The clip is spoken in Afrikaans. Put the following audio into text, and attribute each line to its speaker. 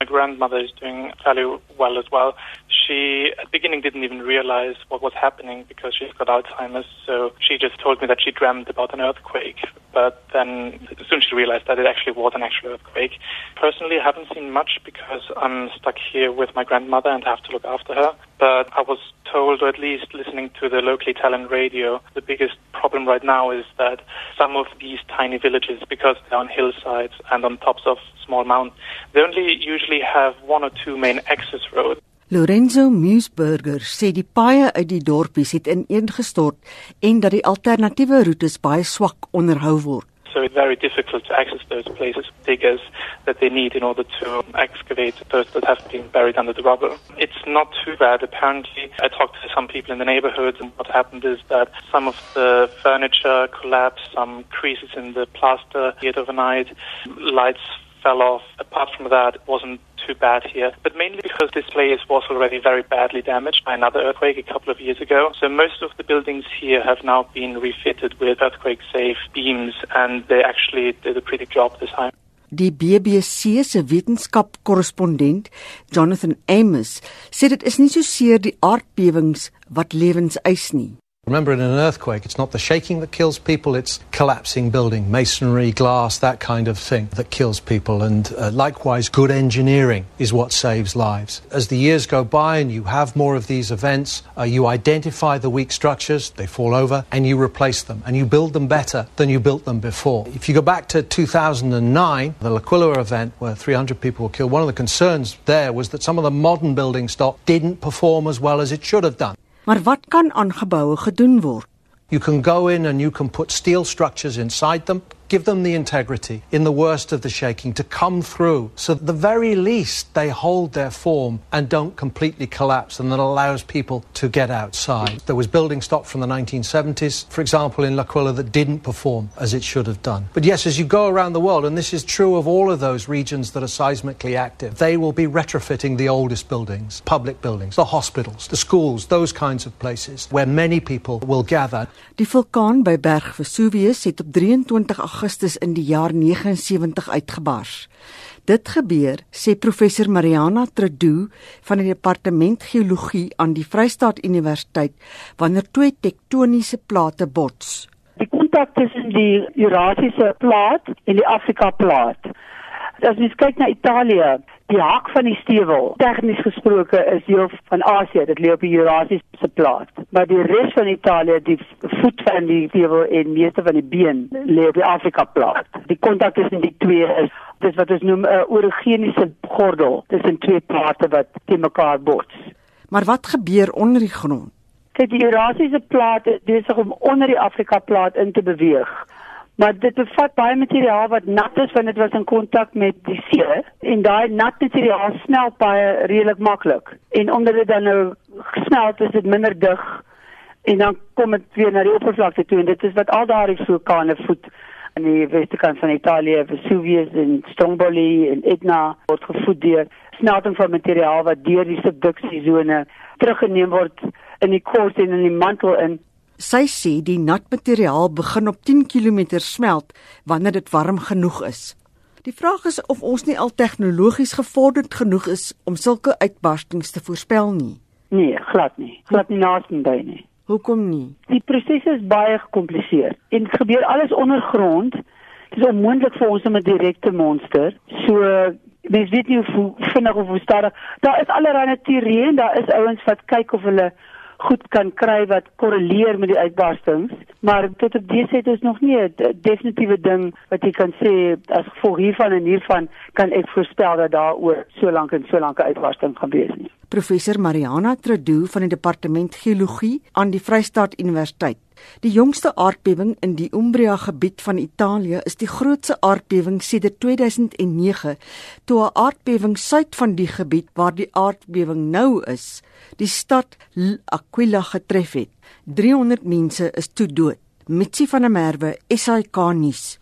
Speaker 1: My grandmother is doing fairly well as well. She, at the beginning, didn't even realize what was happening because she's got Alzheimer's. So she just told me that she dreamt about an earthquake. But then soon she realized that it actually was an actual earthquake. Personally, I haven't seen much because I'm stuck here with my grandmother and have to look after her. But I was told, or at least listening to the local Italian radio, the biggest problem right now is that some of these tiny villages, because they're on hillsides and on tops of small mountains, they only usually have one or two main access roads.
Speaker 2: Lorenzo Musburger sê die paaie uit die dorpies het ineengestort en dat die alternatiewe roetes baie swak onderhou word.
Speaker 1: So it's very difficult to access those places, diggers that they need in order to excavate those that have been buried under the rubble. It's not too bad. Apparently, I talked to some people in the neighborhood, and what happened is that some of the furniture collapsed, some creases in the plaster hit overnight, lights fell off. Apart from that, it wasn't too bad here, but mainly because this place was already very badly damaged by another earthquake a couple of years ago. So most of the buildings here have now been refitted with earthquake safe beams and they actually did a pretty job this time.
Speaker 2: Die BBC se wetenskapkorrespondent, Jonathan Amos, sê dit is nie so seer die aardbewings wat lewens eis nie.
Speaker 3: Remember, in an earthquake, it's not the shaking that kills people, it's collapsing building, masonry, glass, that kind of thing that kills people. And uh, likewise, good engineering is what saves lives. As the years go by and you have more of these events, uh, you identify the weak structures, they fall over, and you replace them. And you build them better than you built them before. If you go back to 2009, the L'Aquila event where 300 people were killed, one of the concerns there was that some of the modern building stock didn't perform as well as it should have done.
Speaker 2: Maar wat kan aan geboue gedoen word?
Speaker 3: You can go in and you can put steel structures inside them, give them the integrity in the worst of the shaking to come through. So, the very least, they hold their form and don't completely collapse, and that allows people to get outside. There was building stock from the 1970s, for example, in L'Aquila that didn't perform as it should have done. But yes, as you go around the world, and this is true of all of those regions that are seismically active, they will be retrofitting the oldest buildings, public buildings, the hospitals, the schools, those kinds of places where many people will gather.
Speaker 2: Die vulkaan by Berg Vesuvius het op 23 Augustus in die jaar 79 uitgebars. Dit gebeur, sê professor Mariana Trudeau van die departement geologie aan die Vrystaat Universiteit, wanneer twee tektoniese plate bots.
Speaker 4: Die kontak tussen die Eurasiese plaat en die Afrika plaat. As jy kyk na Italië, die hak van die stewel, tegnies gesproke is deel van Asië, dit lê op die Eurasiese plaat. Maar die res van Italië, die voet van die stewel en meeste van die been lê op die Afrika plaat. Die kontak tussen die twee is dis wat ons noem 'n orogeniese gordel tussen twee plate wat te mekaar bots.
Speaker 2: Maar wat gebeur onder die grond?
Speaker 4: Kyk, die Eurasiese plaat is besig om onder die Afrika plaat in te beweeg. Maar dit bevat baie materiaal wat nat is want dit was in kontak met die see en daai nat materiaal smelt baie redelik maklik. En omdat dit dan nou gesmelt is, dit minder dig en dan kom dit weer na die oppervlakte toe en dit is wat al daardie vulkane voed in die westekant van Italië, Vesuvius en Stromboli en Etna word gevoed deur smelting van materiaal wat deur die subduksiesone teruggeneem word in die kors en in die mantel in.
Speaker 2: Sy sê die nat materiaal begin op 10 km smelt wanneer dit warm genoeg is. Die vraag is of ons nie al tegnologies gevorderd genoeg is om sulke uitbarstings te voorspel nie.
Speaker 4: Nee, glad nie. Glad nie naasbei nie.
Speaker 2: Hoekom nie?
Speaker 4: Die proses is baie gekompliseer en dit gebeur alles ondergrond. Dit is onmoontlik vir ons om 'n direkte monster. So mens weet nie hoe vinnig of hoe stadig. Daar is allerlei teorieë en daar is ouens wat kyk of hulle goed kan kry wat korreleer met die uitbarstings, maar tot op dese het ons nog nie 'n definitiewe ding wat jy kan sê as gevolg hiervan en hiervan kan ek voorspel dat daar oor so lank en so lank 'n uitbarsting gaan wees nie.
Speaker 2: Professor Mariana Trudeau van die departement geologie aan die Vrystaat Universiteit. Die jongste aardbewing in die Umbria gebied van Italië is die grootste aardbewing sedert 2009, toe 'n aardbewing suid van die gebied waar die aardbewing nou is, die stad L'Aquila getref het. 300 mense is toe dood. Mitsi van der Merwe, SAK nuus.